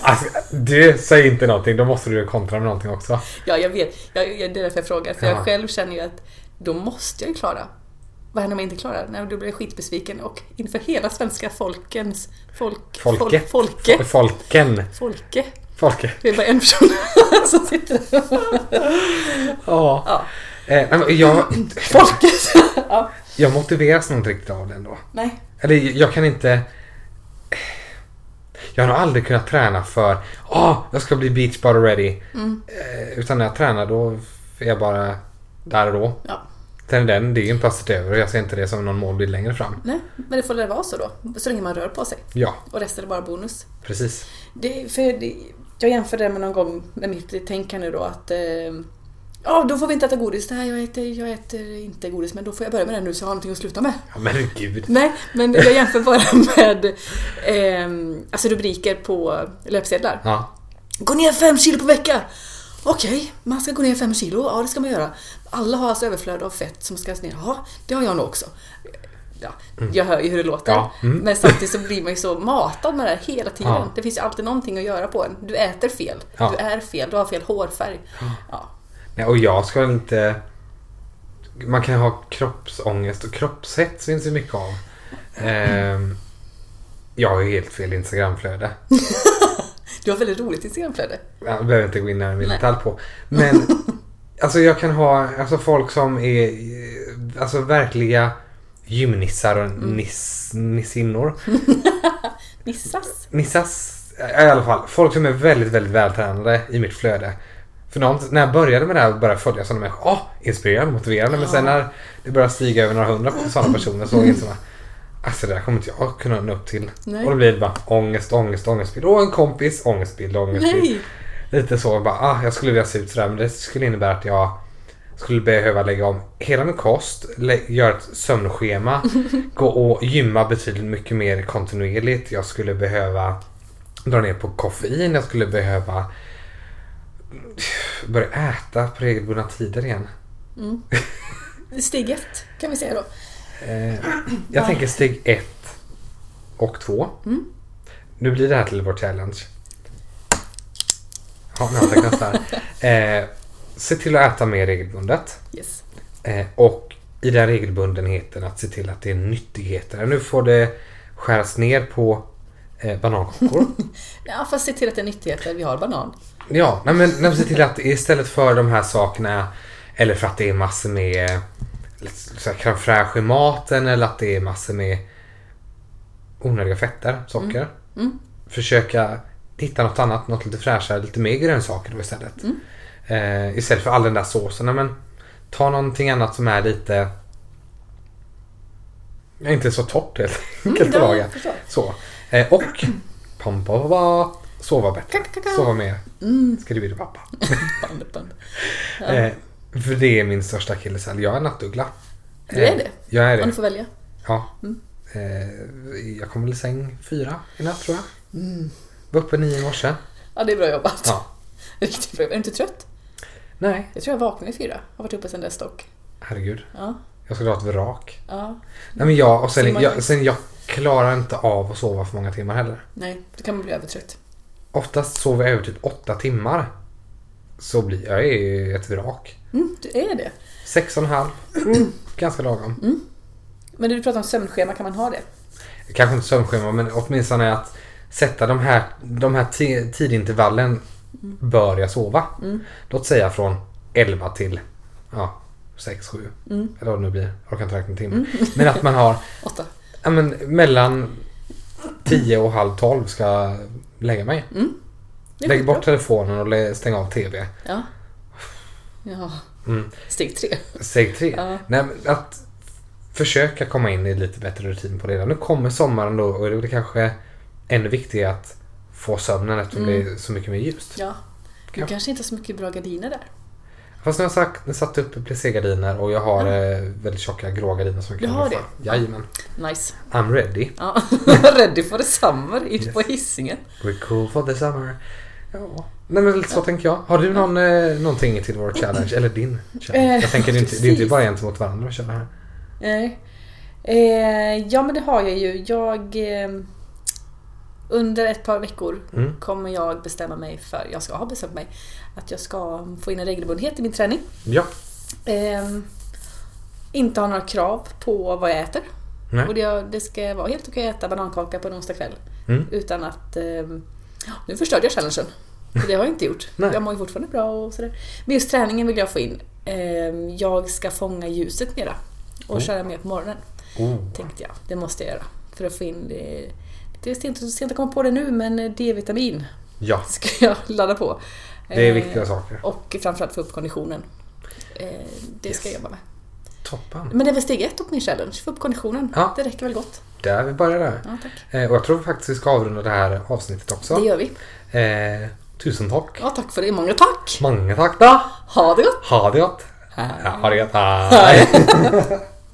alltså, du säger inte någonting, då måste du kontra med någonting också. Ja, jag vet. Jag, jag, det är därför jag frågar. För Ja. jag själv känner ju att då måste jag ju klara. Vad händer om jag inte klarar? Nej, då blir jag skitbesviken och inför hela svenska folkens... Folk, Folke. Fol, folke. Folken. Folke. Folke. Det är bara en person som sitter där. Ja. Ja. Eh, jag, Folket. ja. jag motiveras nog inte riktigt av det ändå. Nej. Eller jag kan inte... Jag har nog aldrig kunnat träna för ah, jag ska bli beach body ready. Mm. Eh, utan när jag tränar då är jag bara där och då. Ja. Sen den, det är ju en passet över och jag ser inte det som någon målbild längre fram. Nej, men det får väl vara så då. Så länge man rör på sig. Ja, Och resten är bara bonus. precis. Det, för det, jag jämförde det med någon gång med mitt tänkande då att eh, Ja, då får vi inte äta godis. Nej, jag äter, jag äter inte godis, men då får jag börja med det nu så jag har någonting att sluta med. Ja, men gud. Nej, men jag jämför bara med eh, alltså rubriker på löpsedlar. Ja, Gå ner fem kilo på vecka! Okej, man ska gå ner fem kilo. Ja, det ska man göra. Alla har alltså överflöd av fett som ska ner. Ja, det har jag nog också. Ja, jag hör ju hur det låter. Ja, mm. Men samtidigt så blir man ju så matad med det här hela tiden. Ja. Det finns ju alltid någonting att göra på en. Du äter fel. Ja. Du är fel. Du har fel hårfärg. Ja. Nej, och jag ska inte... Man kan ha kroppsångest och kroppshets finns det mycket av. Ehm, jag har ju helt fel Instagramflöde. Du har väldigt roligt Instagramflöde. Jag behöver inte gå in närmare i detalj på. Men alltså jag kan ha alltså folk som är alltså verkliga gymnissar och Mm. niss, nissinnor. Nissas. Nissas i alla fall. Folk som är väldigt, väldigt vältränade i mitt flöde. För någon, när jag började med det här och började följa sådana människor. Åh, inspirerande, motiverande. Men sen när det började stiga över några hundra sådana personer så insåg jag Alltså det där kommer inte jag kunna nå upp till. Nej. Och då blir det bara ångest, ångest, ångestbild. Och en kompis, ångestbild, ångestbild. Nej! Lite så bara, ah, jag skulle vilja se ut sådär men det skulle innebära att jag skulle behöva lägga om hela min kost, göra ett sömnschema, gå och gymma betydligt mycket mer kontinuerligt. Jag skulle behöva dra ner på koffein. Jag skulle behöva börja äta på regelbundna tider igen. Mm. Steg ett kan vi säga då. Eh, jag tänker steg ett och två. Mm. Nu blir det här till vår challenge. Ja, nu har jag. Eh, se till att äta mer regelbundet. Yes. Eh, och i den regelbundenheten att se till att det är nyttigheter. Nu får det skäras ner på eh, banankakor. Ja, fast se till att det är nyttigheter. Vi har banan. ja, nej, men, nej, se till att istället för de här sakerna eller för att det är massor med så här, crème fraîche i maten eller att det är massor med onödiga fetter, socker. Mm. Försöka hitta något annat, något lite fräschare, lite mer grönsaker då istället. Mm. Eh, istället för all den där såsen. Men ta någonting annat som är lite inte så torrt helt enkelt att laga. Så. Eh, och pam, pam, pam, sova bättre. Sova mer. Mm. Bli pappa. Eh, för det är min största akilleshäl. Jag är nattuggla. Du är Eh, det? Jag är Om det. du får välja. Ja. Mm. Eh, jag kom väl i säng fyra i natt tror jag. Mm. Var uppe nio i morse. Ja, det är bra jobbat. Ja. Riktigt bra. Är du inte trött? Nej, Jag tror jag vaknade vid fyra. Har varit uppe sedan dess dock. herregud. Ja. Jag ska dra ett vrak. Ja. Nej men jag, och sen, jag, sen jag klarar inte av att sova för många timmar heller. Nej, då kan man bli övertrött. Oftast sover jag över typ åtta timmar. Så blir jag är ett vrak. Mm, du är det. Sex och en halv. Mm, ganska lagom. Men du pratar om sömnschema, kan man ha det? Kanske inte sömnschema men åtminstone att sätta de här, de här ti- tidintervallen bör jag sova. Mm. Låt säga från 11 till ja, 6, 7. Mm. Eller vad det nu blir. Jag orkar inte räkna timmar. Men att man har Åtta. ja, men, mellan 10 och halv 12 ska jag lägga mig. Mm. Lägg bort telefonen och stäng av TV. Ja. Ja. Mm. Steg tre. Steg 3. Ja. Nej, att försöka komma in i lite bättre rutin på det. Nu kommer sommaren då och det är kanske ännu viktigare att få sömnen eftersom Mm. det är så mycket mer ljust. Ja. Du Ja. kanske inte har så mycket bra gardiner där. Fast nu har jag sagt, satt upp plissé-gardiner och jag har eh, väldigt tjocka grå gardiner som jag Du kan har roffa. Jajamän. Nice. I'm ready. Ja. Ready for the summer ute på Hisingen. We're cool for the summer. Ja. Nej men så tänker jag. Har du någon, eh, någonting till vår challenge? Eller din challenge? Eh, jag tänker det är inte, det är inte bara gentemot varandra att köra här. Nej. Eh, ja men det har jag ju. Jag... Eh, under ett par veckor Mm. kommer jag bestämma mig för, jag ska ha bestämt mig, att jag ska få in en regelbundenhet i min träning. Ja. Eh, inte ha några krav på vad jag äter. Nej. Och det, det ska vara helt okej att äta banankaka på en onsdag kväll. Mm. Utan att... Eh, nu förstörde jag challengen. Det har jag inte gjort. Nej. Jag mår ju fortfarande bra och sådär. Men just träningen vill jag få in. Eh, jag ska fånga ljuset mera. Och Oh. köra mer på morgonen. Oh. Tänkte jag. Det måste jag göra. För att få in det. Det är sent, sent att komma på det nu men D-vitamin Ja, ska jag ladda på. det är Eh, viktiga saker. Och framförallt få upp konditionen. Eh, det ska jag Yes. jobba med. Toppen. Men det är väl steg ett på min challenge. Få upp konditionen. Ja. Det räcker väl gott. Där vi börjar där. Ja. Eh, och jag tror faktiskt vi ska avrunda det här avsnittet också. Det gör vi. Eh, tusen tack. Ja, tack för det. Många tack! Många tack då. Ha det gott! Ha det gott. Hej. Ja, ha det gott. Hej.